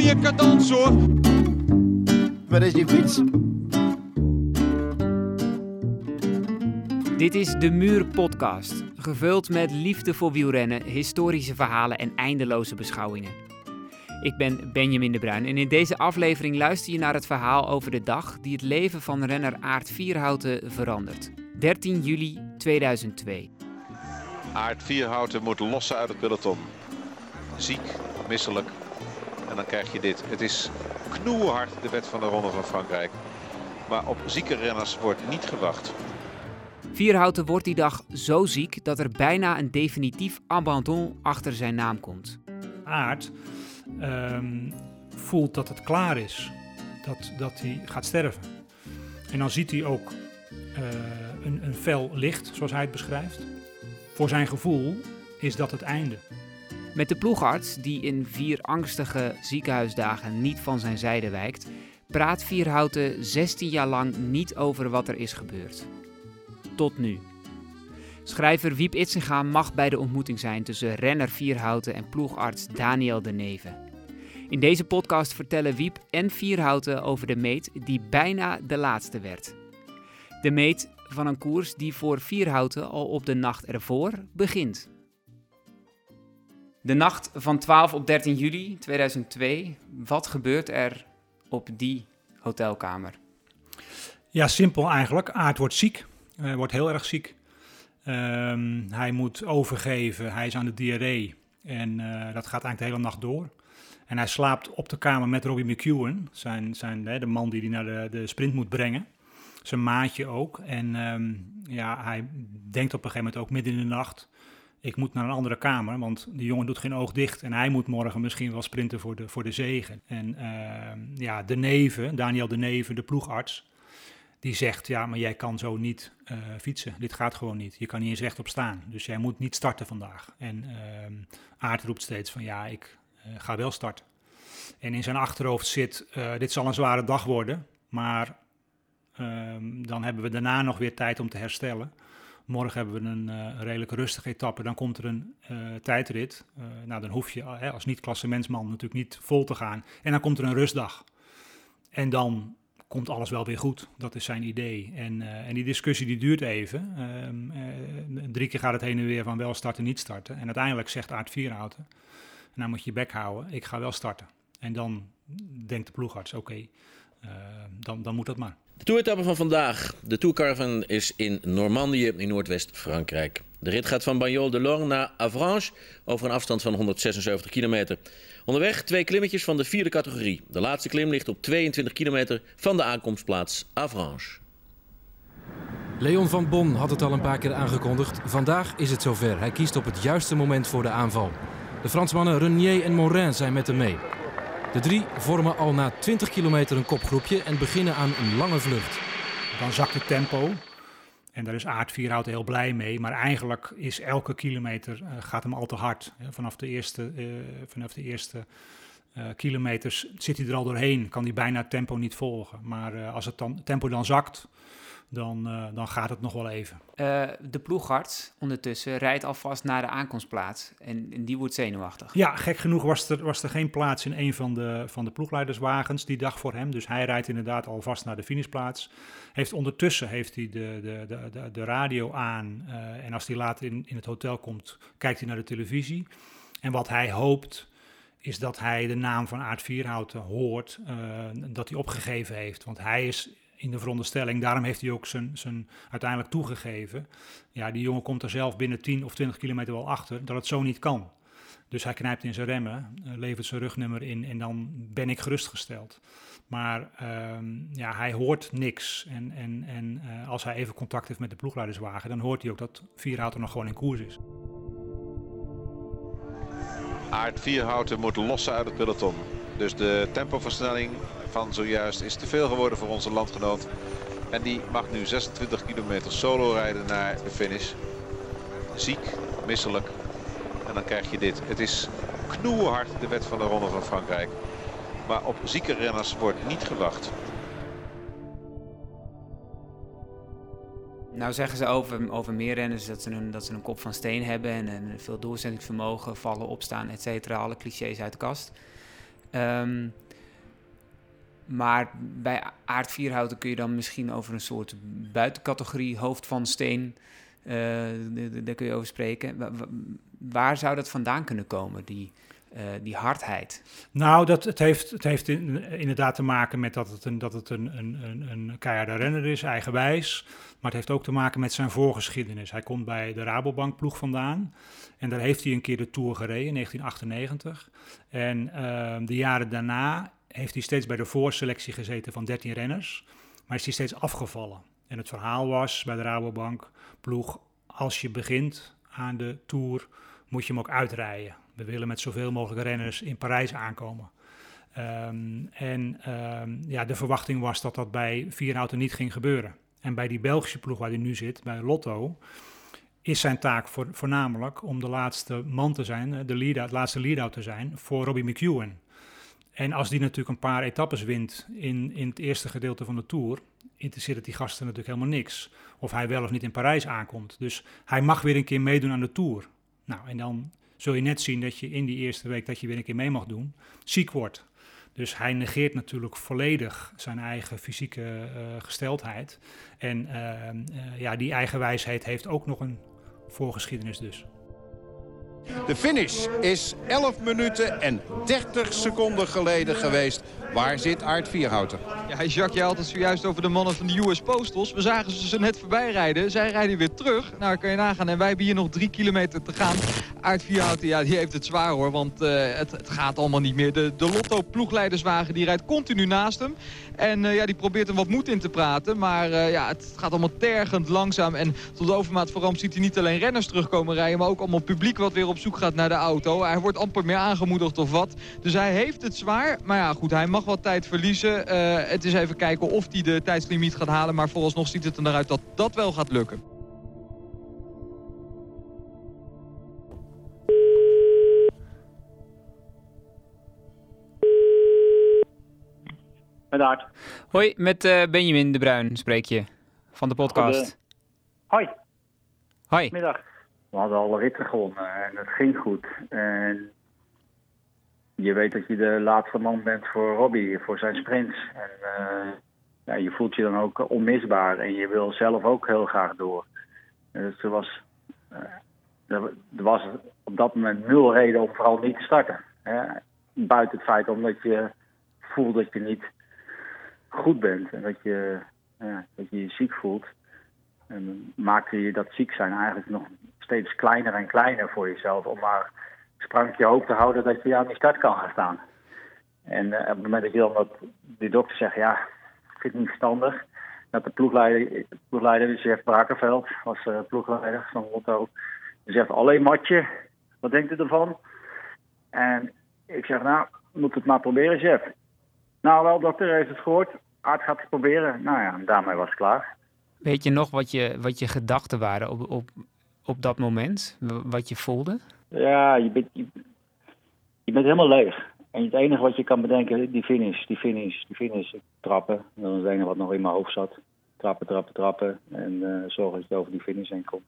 mooie cadans hoor. Waar is die fiets? Dit is de Muur Podcast, gevuld met liefde voor wielrennen, historische verhalen en eindeloze beschouwingen. Ik ben Benjamin de Bruin en in deze aflevering luister je naar het verhaal over de dag die het leven van renner Aard Vierhouten verandert. 13 juli 2002. Aard Vierhouten moet lossen uit het peloton. Ziek, misselijk. En dan krijg je dit. Het is knoerhard de wet van de Ronde van Frankrijk. Maar op zieke renners wordt niet gewacht. Vierhouten wordt die dag zo ziek dat er bijna een definitief abandon achter zijn naam komt. Aard ehm, voelt dat het klaar is. Dat, dat hij gaat sterven. En dan ziet hij ook uh, een, een fel licht, zoals hij het beschrijft. Voor zijn gevoel is dat het einde. Met de ploegarts, die in vier angstige ziekenhuisdagen niet van zijn zijde wijkt, praat Vierhouten 16 jaar lang niet over wat er is gebeurd. Tot nu. Schrijver Wiep Itzinga mag bij de ontmoeting zijn tussen renner Vierhouten en ploegarts Daniel de Neve. In deze podcast vertellen Wiep en Vierhouten over de meet die bijna de laatste werd. De meet van een koers die voor Vierhouten al op de nacht ervoor begint. De nacht van 12 op 13 juli 2002. Wat gebeurt er op die hotelkamer? Ja, simpel eigenlijk. Aard wordt ziek. Hij wordt heel erg ziek. Um, hij moet overgeven. Hij is aan de diarree. En uh, dat gaat eigenlijk de hele nacht door. En hij slaapt op de kamer met Robbie McEwen, zijn, zijn, de man die hij naar de, de sprint moet brengen. Zijn maatje ook. En um, ja, hij denkt op een gegeven moment ook midden in de nacht ik moet naar een andere kamer, want die jongen doet geen oog dicht. En hij moet morgen misschien wel sprinten voor de, voor de zegen. En uh, ja, de neven, Daniel de Neven, de ploegarts, die zegt, ja, maar jij kan zo niet uh, fietsen. Dit gaat gewoon niet. Je kan niet eens rechtop staan. Dus jij moet niet starten vandaag. En uh, Aard roept steeds van, ja, ik uh, ga wel starten. En in zijn achterhoofd zit, dit zal een zware dag worden, maar ehm, dan hebben we daarna nog weer tijd om te herstellen. Morgen hebben we een uh, redelijk rustige etappe. Dan komt er een uh, tijdrit. Uh, nou, dan hoef je als niet-klassementsman natuurlijk niet vol te gaan. En dan komt er een rustdag. En dan komt alles wel weer goed. Dat is zijn idee. En, en die discussie die duurt even. Ehm, drie keer gaat het heen en weer van wel starten, niet starten. En uiteindelijk zegt Aard Vierhouten, nou moet je je bek houden, ik ga wel starten. En dan denkt de ploegarts, oké, dan, dan moet dat maar. De toeretappe van vandaag. De Tourcaravan is in Normandië in Noordwest-Frankrijk. De rit gaat van Bagnols de Lorne naar Avranches over een afstand van 176 kilometer. Onderweg twee klimmetjes van de vierde categorie. De laatste klim ligt op 22 kilometer van de aankomstplaats Avranches. Leon van Bon had het al een paar keer aangekondigd. Vandaag is het zover. Hij kiest op het juiste moment voor de aanval. De Fransmannen Renier en Morin zijn met hem mee. De drie vormen al na 20 kilometer een kopgroepje en beginnen aan een lange vlucht. Dan zakt het tempo. En daar is Aard Vierhout heel blij mee. Maar eigenlijk is elke kilometer uh, gaat hem al te hard. Vanaf de eerste, uh, vanaf de eerste uh, kilometers zit hij er al doorheen. Kan hij bijna het tempo niet volgen. Maar als het dan, tempo dan zakt, dan, uh, dan gaat het nog wel even. Uh, de ploegarts ondertussen rijdt alvast naar de aankomstplaats en, en, die wordt zenuwachtig. Ja, gek genoeg was er, was er geen plaats in een van de, van de ploegleiderswagens die dag voor hem. Dus hij rijdt inderdaad alvast naar de finishplaats. Heeft ondertussen heeft hij de, de, de, de, de radio aan uh, en als hij later in, in het hotel komt, kijkt hij naar de televisie. En wat hij hoopt is dat hij de naam van Aard Vierhouten hoort, dat hij opgegeven heeft. Want hij is in de veronderstelling. Daarom heeft hij ook zijn, zijn uiteindelijk toegegeven. Ja, die jongen komt er zelf binnen 10 of 20 kilometer wel achter dat het zo niet kan. Dus hij knijpt in zijn remmen, uh, levert zijn rugnummer in en dan ben ik gerustgesteld. Maar um, ja, hij hoort niks. En, en, en uh, als hij even contact heeft met de ploegleiderswagen, dan hoort hij ook dat Vierhouten nog gewoon in koers is. Aard Vierhouten moet lossen uit het peloton. Dus de tempoversnelling van zojuist is te veel geworden voor onze landgenoot. En die mag nu 26 kilometer solo rijden naar de finish. Ziek, misselijk. En dan krijg je dit. Het is knoerhard de wet van de Ronde van Frankrijk. Maar op zieke renners wordt niet gewacht. Nou zeggen ze over, over meer renners dat ze, een, dat ze een kop van steen hebben en, veel doorzettingsvermogen, vallen, opstaan, et cetera. Alle clichés uit de kast. Ehm, maar bij Aard Vierhouten kun je dan misschien over een soort buitencategorie hoofd van steen... eh, daar kun je over spreken. Wa- wa- waar zou dat vandaan kunnen komen, die, eh, die hardheid? Nou, dat, het heeft, het heeft in- inderdaad te maken met dat het, een, dat het een, een, een, een keiharde renner is, eigenwijs. Maar het heeft ook te maken met zijn voorgeschiedenis. Hij komt bij de Rabobank ploeg vandaan. En daar heeft hij een keer de Tour gereden in 1998. En ehm, de jaren daarna heeft hij steeds bij de voorselectie gezeten van 13 renners. Maar is hij steeds afgevallen. En het verhaal was bij de Rabobank ploeg, als je begint aan de Tour, moet je hem ook uitrijden. We willen met zoveel mogelijk renners in Parijs aankomen. Ehm, en ehm, ja, de verwachting was dat dat bij Vierhouten niet ging gebeuren. En bij die Belgische ploeg waar hij nu zit, bij Lotto, is zijn taak voor, voornamelijk om de laatste man te zijn, eh, de lead het laatste lead-out te zijn voor Robbie McEwen. En als die natuurlijk een paar etappes wint in, in het eerste gedeelte van de Tour, interesseert die gasten natuurlijk helemaal niks. Of hij wel of niet in Parijs aankomt. Dus hij mag weer een keer meedoen aan de Tour. Nou, en dan zul je net zien dat je in die eerste week dat je weer een keer mee mag doen, ziek wordt. Dus hij negeert natuurlijk volledig zijn eigen fysieke eh, gesteldheid. En eh, eh, ja, die eigenwijsheid heeft ook nog een voorgeschiedenis dus. De finish is 11 minuten en 30 seconden geleden geweest. Waar zit Aard Vierhouten? Ja, Jacques, jij had het zojuist over de mannen van de US Postals. We zagen ze net voorbij rijden. Zij rijden weer terug. Nou, kan je nagaan. En wij hebben hier nog drie kilometer te gaan. Aard Vierhouten, ja, die heeft het zwaar hoor. Want eh, het, het gaat allemaal niet meer. De, de Lotto-ploegleiderswagen, die rijdt continu naast hem. En eh, ja, die probeert hem wat moed in te praten. Maar eh, ja, het gaat allemaal tergend langzaam. En tot overmaat van ramp ziet hij niet alleen renners terugkomen rijden... maar ook allemaal publiek wat weer op zoek gaat naar de auto. Hij wordt amper meer aangemoedigd of wat. Dus hij heeft het zwaar. Maar ja, goed, hij mag wat tijd verliezen. Eh, het is even kijken of hij de tijdslimiet gaat halen. Maar vooralsnog ziet het er naar uit dat dat wel gaat lukken. Met Aard. Hoi, met eh, Benjamin de Bruin spreek je van de podcast. Hoi, Hoi. middag. We hadden alle ritten gewonnen en het ging goed. En je weet dat je de laatste man bent voor Robbie, voor zijn sprints. En eh, je voelt je dan ook onmisbaar en je wil zelf ook heel graag door. Dus er was, eh, er was op dat moment nul reden om vooral niet te starten. Hè? Buiten het feit omdat je voelt dat je niet goed bent en dat je dat je, ziek voelt. En maakte je dat ziek zijn eigenlijk nog steeds kleiner en kleiner voor jezelf. Om maar sprankje hoop te houden dat je aan die start kan gaan staan. En eh, op het moment dat je dan dat die dokter zegt, ja, ik vind het niet verstandig. Dat de ploegleider, ploegleider die zegt Brakenveld, was eh, ploegleider van Lotto. Die zegt, alleen matje, wat denkt u ervan? En ik zeg, nou, moet het maar proberen, chef. Nou wel, dokter, heeft het gehoord. Aard gaat het proberen. Nou ja, daarmee was het klaar. Weet je nog wat je, wat je gedachten waren op, op, op dat moment? Wat je voelde? Ja, je bent, je, je bent helemaal leeg. En het enige wat je kan bedenken, die finish, die finish, die finish. Trappen, dat is het enige wat nog in mijn hoofd zat. Trappen, trappen, trappen. En eh, zorgen dat je over die finish heen komt.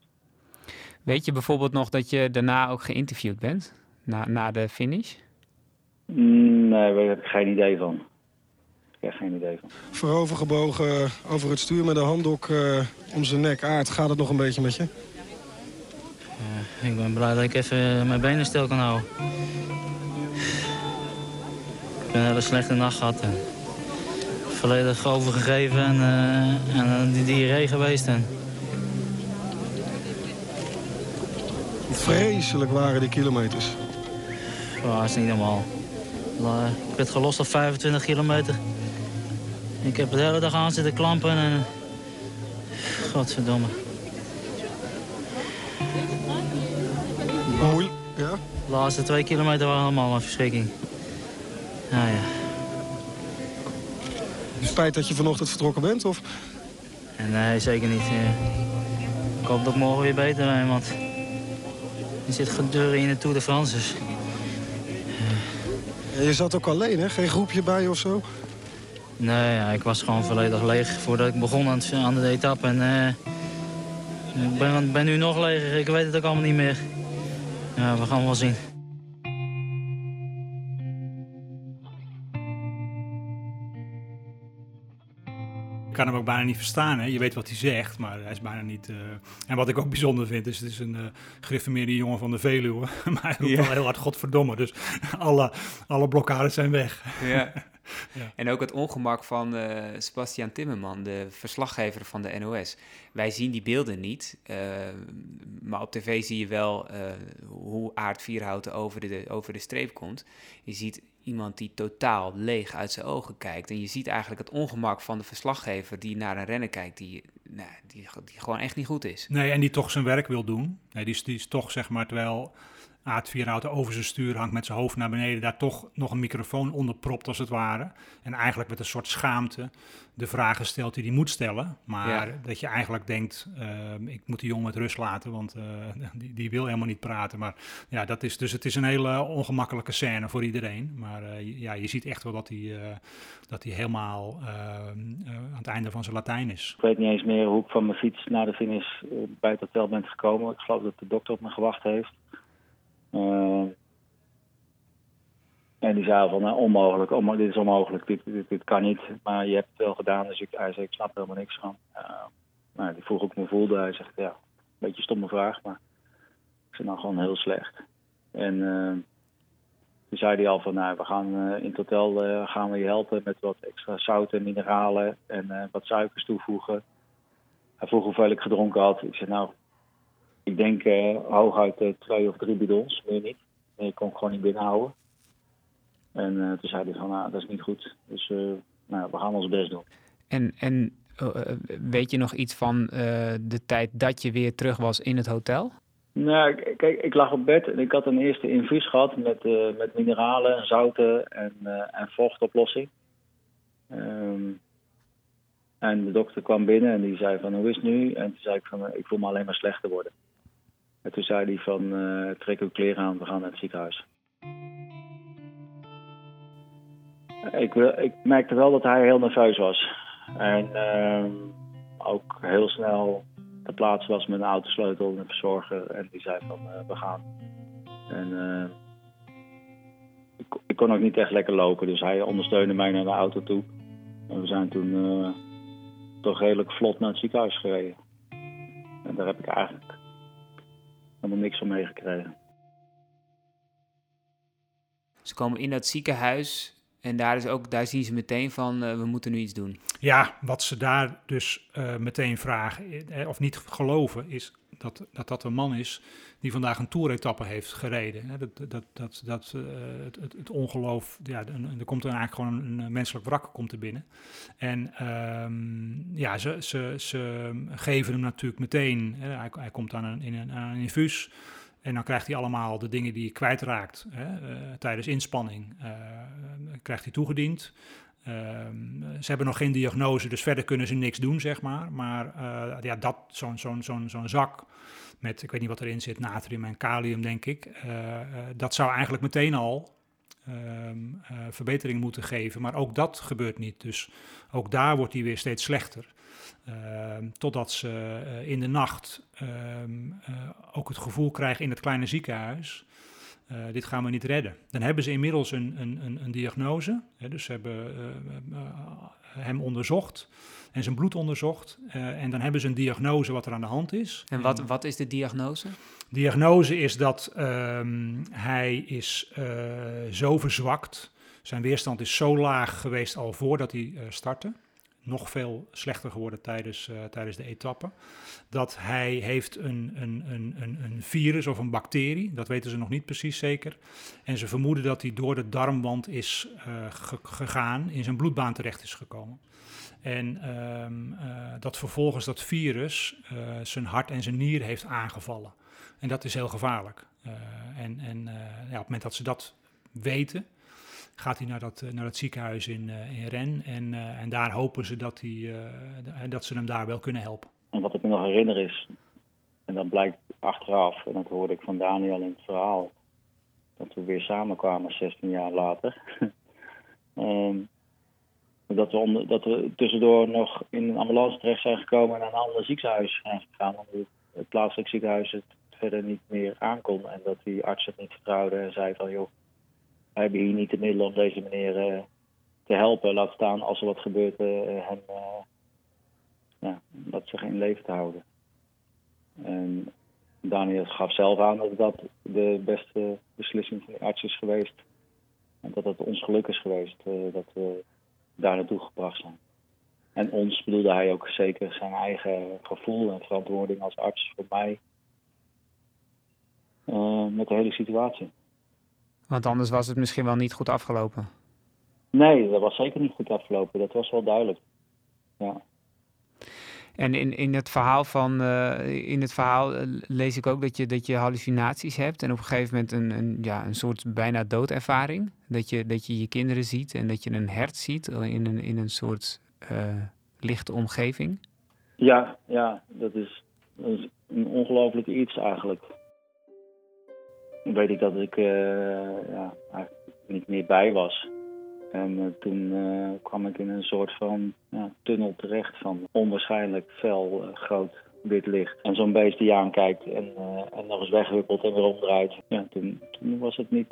Weet je bijvoorbeeld nog dat je daarna ook geïnterviewd bent? Na, na de finish? Mm, Nee, daar heb ik geen idee van. Ik heb geen idee van. Voorovergebogen over het stuur met een handdoek eh, om zijn nek. Aard, gaat het nog een beetje met je? Ik ben blij dat ik even mijn benen stil kan houden. Ik heb een hele slechte nacht gehad. En volledig overgegeven en, eh, en eh, die diarree geweest. En Vreselijk waren die kilometers. oh, dat is niet normaal. La- Ik werd gelost op 25 kilometer. Ik heb de hele dag aan zitten klampen en... Godverdomme. De laatste twee kilometer waren allemaal een verschrikking. Nou ja. Spijt dat je vanochtend vertrokken bent? Of? Nee, zeker niet. Ik hoop dat ik morgen weer beter ben, want je zit gedurende in de Tour de France. Dus. Je zat ook alleen, hè? Geen groepje bij of zo? Nee, ja, ik was gewoon volledig leeg voordat ik begon aan, het- aan de etappe. En, eh, ik ben, ben nu nog leger, ik weet het ook allemaal niet meer. Ja, we gaan wel zien. Ik kan hem ook bijna niet verstaan. Hè? Je weet wat hij zegt, maar hij is bijna niet. Eh, en wat ik ook bijzonder vind, is: het is een eh, uh, die jongen van de Veluwe. maar hij roept wel heel hard godverdomme. Dus alle, alle blokkades zijn weg. Ja. Ja. En ook het ongemak van uh, Sebastian Timmerman, de verslaggever van de NOS. Wij zien die beelden niet, uh, maar op tv zie je wel uh, hoe Aard Vierhouten over de, over de streep komt. Je ziet iemand die totaal leeg uit zijn ogen kijkt. En je ziet eigenlijk het ongemak van de verslaggever die naar een renner kijkt die, nou, die, die gewoon echt niet goed is. Nee, en die toch zijn werk wil doen. Nee, die, is, die is toch, zeg maar, terwijl Aard Vierhouten over zijn stuur hangt met zijn hoofd naar beneden, daar toch nog een microfoon onder propt als het ware. En eigenlijk met een soort schaamte de vragen stelt die hij moet stellen. Maar dat je eigenlijk denkt, uh, ik moet die jongen met rust laten, want uh, die, die, wil helemaal niet praten. Maar ja, dat is, dus het is een hele ongemakkelijke scène voor iedereen. Maar uh, ja, je ziet echt wel dat hij, dat hij helemaal aan het einde van zijn Latijn is. Ik weet niet eens meer hoe ik van mijn fiets naar de finish bij het hotel ben gekomen. Ik geloof dat de dokter op me gewacht heeft. Uh, en die zei van, nou, onmogelijk, onmo dit is onmogelijk, dit, dit, dit, kan niet. Maar je hebt het wel gedaan, dus ik, hij zei, ik snap helemaal niks van. Uh, nou, die vroeg ik me voelde. Hij zegt, ja, een beetje stomme vraag, maar ik zei, nou gewoon heel slecht. En toen zei hij al van, nou, we gaan in hotel gaan we je helpen met wat extra zout en mineralen en wat suikers toevoegen. Hij vroeg hoeveel ik gedronken had. Ik zei, nou, ik denk uh, hooguit uh, twee of drie bidons, meer niet. Ik kon ik gewoon niet binnenhouden. En uh, toen zei hij van, nou, dat is niet goed. Dus nou, we gaan ons best doen. En, en weet je nog iets van de tijd dat je weer terug was in het hotel? Nou, kijk, ik lag op bed en ik had een eerste infuus gehad met, met mineralen, zouten en, en vochtoplossing. Um, en de dokter kwam binnen en die zei van, hoe is het nu? En toen zei ik van, ik voel me alleen maar slechter worden. En toen zei hij van, uh, trek uw kleren aan, we gaan naar het ziekenhuis. Ik, ik merkte wel dat hij heel nerveus was. En uh, ook heel snel ter plaatse was met een autosleutel en een verzorger. En die zei van, uh, we gaan. En uh, ik, ik, kon ook niet echt lekker lopen, dus hij ondersteunde mij naar de auto toe. En we zijn toen toch redelijk vlot naar het ziekenhuis gereden. En daar heb ik eigenlijk helemaal niks van meegekregen. Ze komen in dat ziekenhuis en daar, is ook, daar zien ze meteen van, uh, we moeten nu iets doen. Ja, wat ze daar dus uh, meteen vragen, eh, of niet geloven, is dat, dat dat een man is die vandaag een toeretappe heeft gereden. Dat, dat, dat, dat, uh, het, het, ongeloof, ja, er komt er eigenlijk gewoon een, menselijk wrak komt er binnen. En um, ja, ze, ze, ze geven hem natuurlijk meteen, hè, hij, komt aan een, in een, een infuus. En dan krijgt hij allemaal de dingen die hij kwijtraakt hè, uh, tijdens inspanning, uh, krijgt hij toegediend. Uh, ze hebben nog geen diagnose, dus verder kunnen ze niks doen, zeg maar. Maar uh, ja, dat, zo'n zo'n zo'n zo'n zak met, ik weet niet wat erin zit, natrium en kalium, denk ik. Uh, dat zou eigenlijk meteen al ehm, verbetering moeten geven. Maar ook dat gebeurt niet. Dus ook daar wordt hij weer steeds slechter. Ehm, totdat ze in de nacht ehm, ook het gevoel krijgen in het kleine ziekenhuis uh, dit gaan we niet redden. Dan hebben ze inmiddels een, een, een, een diagnose. Hè, dus ze hebben uh, uh, hem onderzocht en zijn bloed onderzocht. en dan hebben ze een diagnose wat er aan de hand is. En wat, wat is de diagnose? Diagnose is dat um, hij is zo verzwakt, zijn weerstand is zo laag geweest al voordat hij startte nog veel slechter geworden tijdens, uh, tijdens de etappe. Dat hij heeft een, een, een, een, virus of een bacterie, dat weten ze nog niet precies zeker. En ze vermoeden dat hij door de darmwand is uh, gegaan, in zijn bloedbaan terecht is gekomen. En um, uh, dat vervolgens dat virus zijn hart en zijn nier heeft aangevallen. En dat is heel gevaarlijk. en en ja, op het moment dat ze dat weten, gaat hij naar dat, eh, naar dat ziekenhuis in, uh, in Ren. En, uh, en daar hopen ze dat, hij, dat ze hem daar wel kunnen helpen. En wat ik me nog herinner is, en dat blijkt achteraf, en dat hoorde ik van Daniel in het verhaal, dat we weer samenkwamen 16 jaar later. um, dat, we onder, dat tussendoor nog in een ambulance terecht zijn gekomen en naar een ander ziekenhuis zijn gegaan. Omdat het plaatselijk ziekenhuis het verder niet meer aankon. En dat die arts het niet vertrouwde en zei van joh, wij hebben hier niet de middelen om deze meneer uh, te helpen. Laat staan als er wat gebeurt, uh, hem, uh, ja, dat zich in leven te houden. En Daniel gaf zelf aan dat dat de beste beslissing van de arts is geweest. En dat het ons geluk is geweest dat we daar naartoe gebracht zijn. En ons bedoelde hij ook zeker zijn eigen gevoel en verantwoording als arts voor mij. Met de hele situatie. Want anders was het misschien wel niet goed afgelopen. Nee, dat was zeker niet goed afgelopen. Dat was wel duidelijk. Ja. En in, in het verhaal van uh, in het verhaal uh, lees ik ook dat je, dat je hallucinaties hebt en op een gegeven moment een, een, ja, een soort bijna doodervaring. Dat je, dat je je kinderen ziet en dat je een hert ziet in een, in een soort uh, lichte omgeving. Ja, ja dat, is, dat is een ongelooflijk iets eigenlijk. Weet ik dat ik ja, eigenlijk niet meer bij was. En uh, toen uh, kwam ik in een soort van ja, tunnel terecht van onwaarschijnlijk fel uh, groot wit licht. En zo'n beest die aankijkt en, en nog eens weghuppelt en weer omdraait. Ja, toen, was het niet...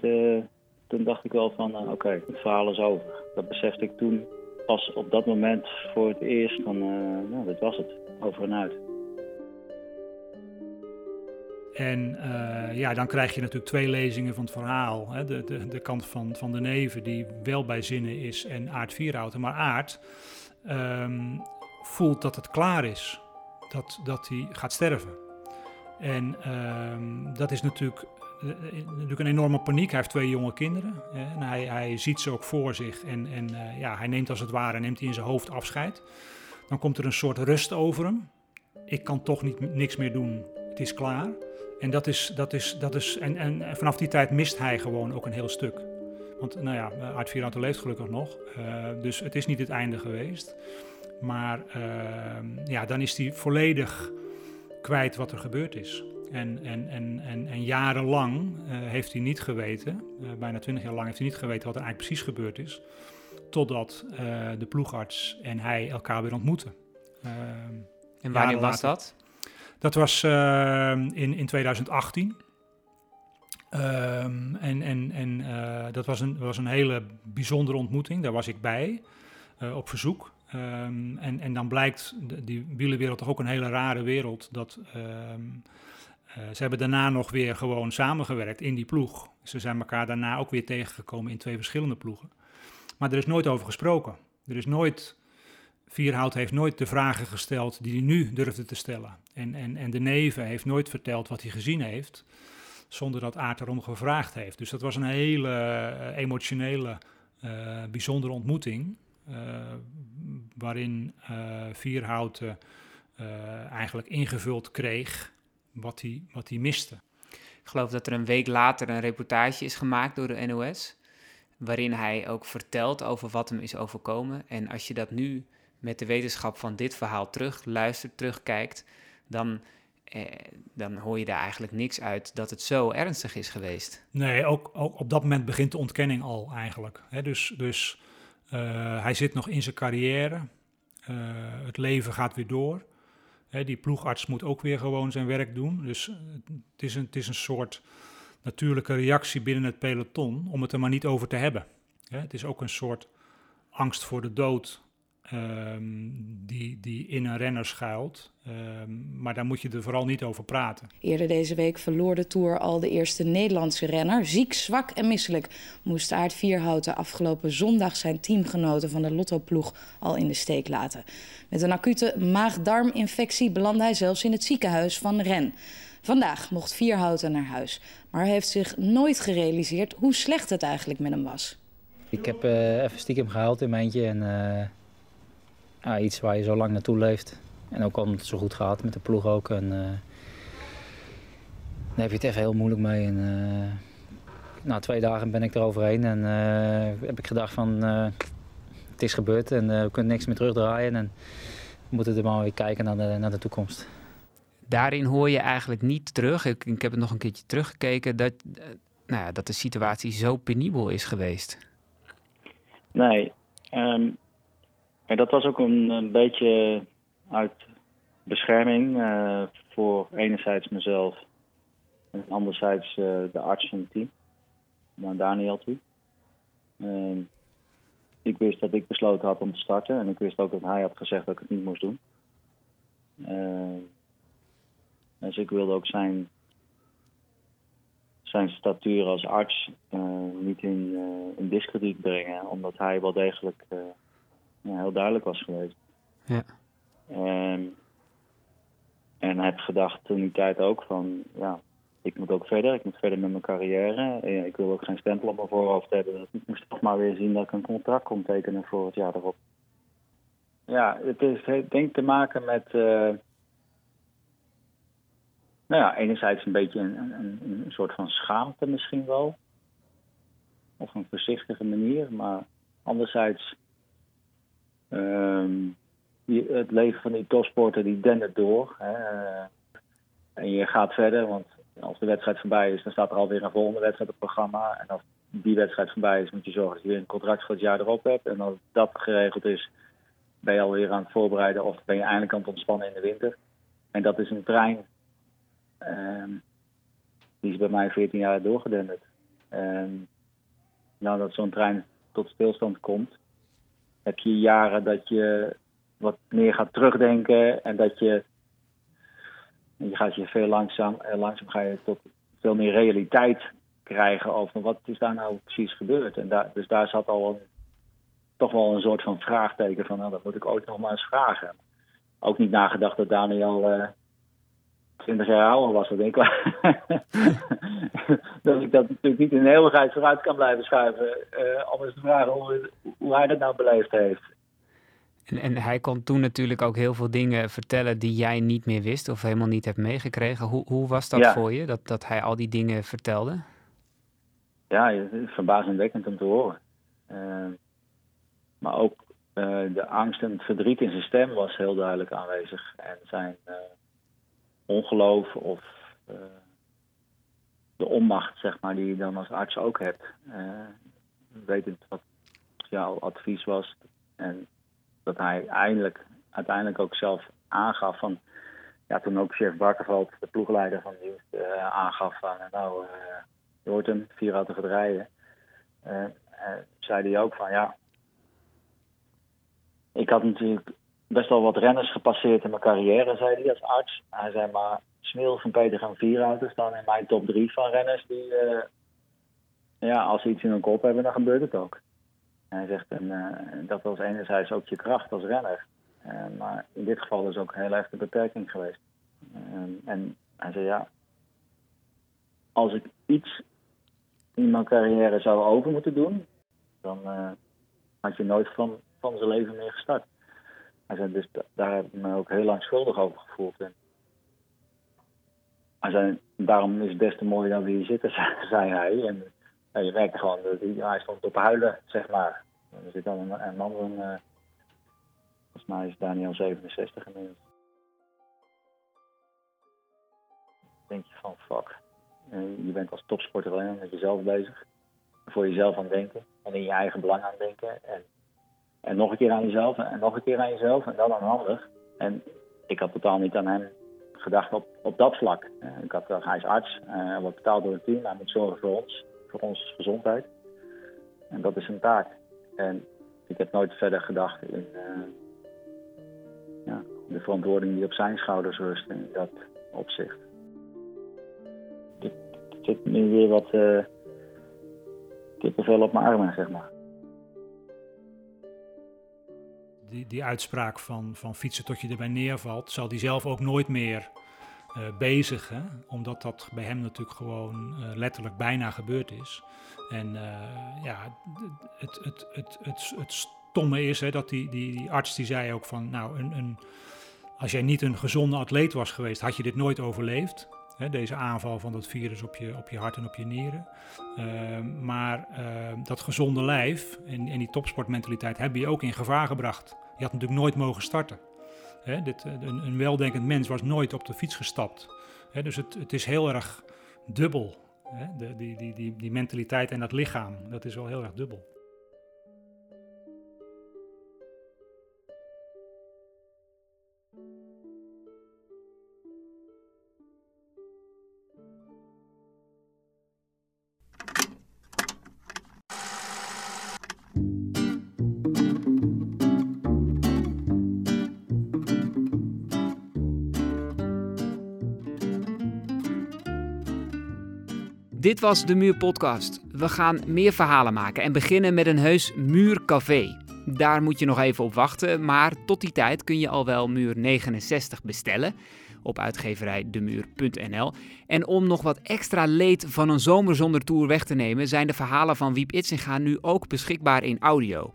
toen dacht ik wel van, oké, het verhaal is over. Dat besefte ik toen pas op dat moment voor het eerst van, nou, dit was het, over en uit. En uh, ja, dan krijg je natuurlijk twee lezingen van het verhaal. Hè? De, de, de kant van, van de neven die wel bij zinnen is en Aard Vierhouten. Maar Aard um, voelt dat het klaar is. Dat, dat hij gaat sterven. En um, dat is natuurlijk, natuurlijk een enorme paniek. Hij heeft twee jonge kinderen. Hè? En hij, hij ziet ze ook voor zich. En, en ja, hij neemt als het ware neemt hij in zijn hoofd afscheid. Dan komt er een soort rust over hem. Ik kan toch niet, niks meer doen. Het is klaar. En, dat is, dat is, dat is, en, en vanaf die tijd mist hij gewoon ook een heel stuk. Want nou ja, Art Vierauto leeft gelukkig nog. Uh, dus het is niet het einde geweest. Maar uh, ja, dan is hij volledig kwijt wat er gebeurd is. En, en, en, en, en jarenlang uh, heeft hij niet geweten, bijna twintig jaar lang heeft hij niet geweten wat er eigenlijk precies gebeurd is. Totdat de ploegarts en hij elkaar weer ontmoeten. en wanneer was dat? Dat was uh, in, in 2018. Um, en en, en uh, dat was een, was een hele bijzondere ontmoeting. Daar was ik bij, uh, op verzoek. Um, en, en dan blijkt de, die wielenwereld toch ook een hele rare wereld. Dat, um, ze hebben daarna nog weer gewoon samengewerkt in die ploeg. Ze zijn elkaar daarna ook weer tegengekomen in twee verschillende ploegen. Maar er is nooit over gesproken. Er is nooit Vierhout heeft nooit de vragen gesteld die hij nu durfde te stellen. En, en, en de neven heeft nooit verteld wat hij gezien heeft, zonder dat Aard erom gevraagd heeft. Dus dat was een hele uh, emotionele, uh, bijzondere ontmoeting, uh, waarin Vierhout eigenlijk ingevuld kreeg wat hij, wat hij miste. Ik geloof dat er een week later een reportage is gemaakt door de NOS, waarin hij ook vertelt over wat hem is overkomen. En als je dat nu met de wetenschap van dit verhaal terug luistert, terugkijkt, dan, eh, dan hoor je daar eigenlijk niks uit dat het zo ernstig is geweest. Nee, ook, ook op dat moment begint de ontkenning al eigenlijk. Dus, dus uh, hij zit nog in zijn carrière, uh, het leven gaat weer door. Die ploegarts moet ook weer gewoon zijn werk doen. Dus het is een, het is een soort natuurlijke reactie binnen het peloton om het er maar niet over te hebben. Het is ook een soort angst voor de dood Um, die, die in een renner schuilt. Um, maar daar moet je er vooral niet over praten. Eerder deze week verloor de Tour al de eerste Nederlandse renner. Ziek, zwak en misselijk moest Aard Vierhouten afgelopen zondag zijn teamgenoten van de Lotto-ploeg al in de steek laten. Met een acute maag-darminfectie belandde hij zelfs in het ziekenhuis van Ren. Vandaag mocht Vierhouten naar huis, maar hij heeft zich nooit gerealiseerd hoe slecht het eigenlijk met hem was. Ik heb uh, even stiekem gehaald in mijn eentje en... Uh ja, iets waar je zo lang naartoe leeft. En ook al het zo goed gaat met de ploeg ook. En, uh, daar heb je het echt heel moeilijk mee. En, uh, na twee dagen ben ik er overheen en uh, heb ik gedacht van het is gebeurd en we kunnen niks meer terugdraaien. En we moeten er maar weer kijken naar de, naar de toekomst. Daarin hoor je eigenlijk niet terug, ik, ik heb het nog een keertje teruggekeken, dat, nou ja, dat de situatie zo penibel is geweest. Nee, um, en dat was ook een, een beetje uit bescherming uh, voor enerzijds mezelf en anderzijds uh, de arts van het team, naar Daniel toe. Uh, ik wist dat ik besloten had om te starten en ik wist ook dat hij had gezegd dat ik het niet moest doen. dus ik wilde ook zijn, zijn statuur als arts niet in, in discrediet brengen, omdat hij wel degelijk heel duidelijk was geweest. Ja. En, en heb gedacht toen die tijd ook van, ja, ik moet ook verder. Ik moet verder met mijn carrière. Ik wil ook geen stempel op mijn voorhoofd hebben. Dus ik moest toch maar weer zien dat ik een contract kon tekenen voor het jaar erop. Ja, het is, heeft denk ik te maken met... Uh, nou ja, enerzijds een beetje een, een, een, soort van schaamte misschien wel. Of een voorzichtige manier. Maar anderzijds... Um, het leven van die topsporter die dendert door. Hè. En je gaat verder, want als de wedstrijd voorbij is, dan staat er alweer een volgende wedstrijd op het programma. En als die wedstrijd voorbij is, moet je zorgen dat je weer een contract voor het jaar erop hebt. En als dat geregeld is, ben je alweer aan het voorbereiden of ben je eindelijk aan het ontspannen in de winter. En dat is een trein. Ehm, die is bij mij 14 jaar doorgedenderd. En nou dat zo'n trein tot stilstand komt, heb je jaren dat je wat meer gaat terugdenken en dat je je gaat je veel langzaam, eh, langzaam ga je tot veel meer realiteit krijgen over wat is daar nou precies gebeurd. En daar, dus daar zat al toch wel een soort van vraagteken van, nou, dat moet ik ooit nog maar eens vragen. Ook niet nagedacht dat Daniel uh, 20 jaar ouder was, dat denk ik dat ik dat natuurlijk niet in de eeuwigheid vooruit kan blijven schuiven. Uh, om eens te vragen hoe, hoe hij dat nou beleefd heeft. En, en, hij kon toen natuurlijk ook heel veel dingen vertellen die jij niet meer wist of helemaal niet hebt meegekregen. Hoe, hoe was dat voor je, dat, dat hij al die dingen vertelde? Ja, het is verbazingwekkend om te horen. Uh, maar ook uh, de angst en het verdriet in zijn stem was heel duidelijk aanwezig. En zijn ongeloof of de onmacht, zeg maar, die je dan als arts ook hebt. wetend wat jouw advies was en dat hij eindelijk, uiteindelijk ook zelf aangaf van... Ja, toen ook chef Bakkerveld, de ploegleider van de dienst, uh, aangaf van... Nou, je hoort hem, vier auto gaat rijden. Zei hij ook van, ja... Ik had natuurlijk best wel wat renners gepasseerd in mijn carrière, zei hij als arts. Hij zei maar, Smil van Peter gaan vier auto's staan in mijn top drie van renners die... ja, als ze iets in hun kop hebben, dan gebeurt het ook. Hij zegt, en, uh, dat was enerzijds ook je kracht als renner. Uh, maar in dit geval is ook heel erg de beperking geweest. En hij zei, ja, als ik iets in mijn carrière zou over moeten doen, dan had je nooit van, van zijn leven meer gestart. Dus daar heb ik me ook heel lang schuldig over gevoeld. En zei, daarom is het best te mooi dat we hier zitten, zei hij. En je merkte gewoon dat hij, stond op huilen, zeg maar. Er zit dan een, een man van, uh, volgens mij is Daniel 67 inmiddels. denk je van, fuck. Je bent als topsporter alleen met jezelf bezig. Voor jezelf aan denken. En in je eigen belang aan denken. En, en nog een keer aan jezelf. En, nog een keer aan jezelf. En dan aan ander. En ik had totaal niet aan hem gedacht op, op dat vlak. Uh, ik had, hij is arts. hij wordt betaald door het team. Hij moet zorgen voor ons voor onze gezondheid. En dat is een taak. En ik heb nooit verder gedacht in uh, ja, de verantwoording die op zijn schouders rust in dat opzicht. Het zit nu weer wat uh, kippenvel op mijn armen, zeg maar. Die, die uitspraak van, van fietsen tot je erbij neervalt, zal die zelf ook nooit meer uh, bezig. Hè? Omdat dat bij hem natuurlijk gewoon uh, letterlijk bijna gebeurd is. En uh, ja, het, het, het, het, het stomme is hè, dat die, die, die arts die zei ook van, nou, een, een, als jij niet een gezonde atleet was geweest, had je dit nooit overleefd. Deze aanval van dat virus op je, op je hart en op je nieren. Uh, maar uh, dat gezonde lijf en, en die topsportmentaliteit hebben je ook in gevaar gebracht. Je had natuurlijk nooit mogen starten. Dit, een, een, weldenkend mens was nooit op de fiets gestapt. Dus het, het is heel erg dubbel. De, die, die, die, die mentaliteit en dat lichaam, dat is wel heel erg dubbel. Dit was de Muur Podcast. We gaan meer verhalen maken en beginnen met een heus muurcafé. Daar moet je nog even op wachten, maar tot die tijd kun je al wel muur 69 bestellen op uitgeverij demuur.nl. En om nog wat extra leed van een zomer zonder tour weg te nemen, zijn de verhalen van Wiep Itzinga nu ook beschikbaar in audio.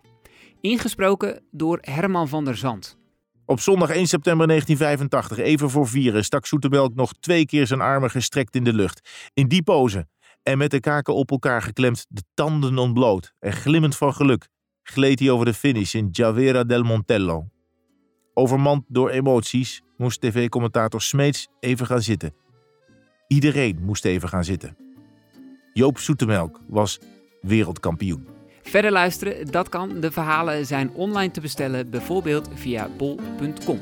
Ingesproken door Herman van der Zand. Op zondag 1 september 1985, even voor vieren, stak Zoetemelk nog twee keer zijn armen gestrekt in de lucht. In die pose en met de kaken op elkaar geklemd, de tanden ontbloot en glimmend van geluk, gleed hij over de finish in Javera del Montello. Overmand door emoties moest tv-commentator Smeets even gaan zitten. Iedereen moest even gaan zitten. Joop Zoetemelk was wereldkampioen. Verder luisteren, dat kan. De verhalen zijn online te bestellen, bijvoorbeeld via bol.com.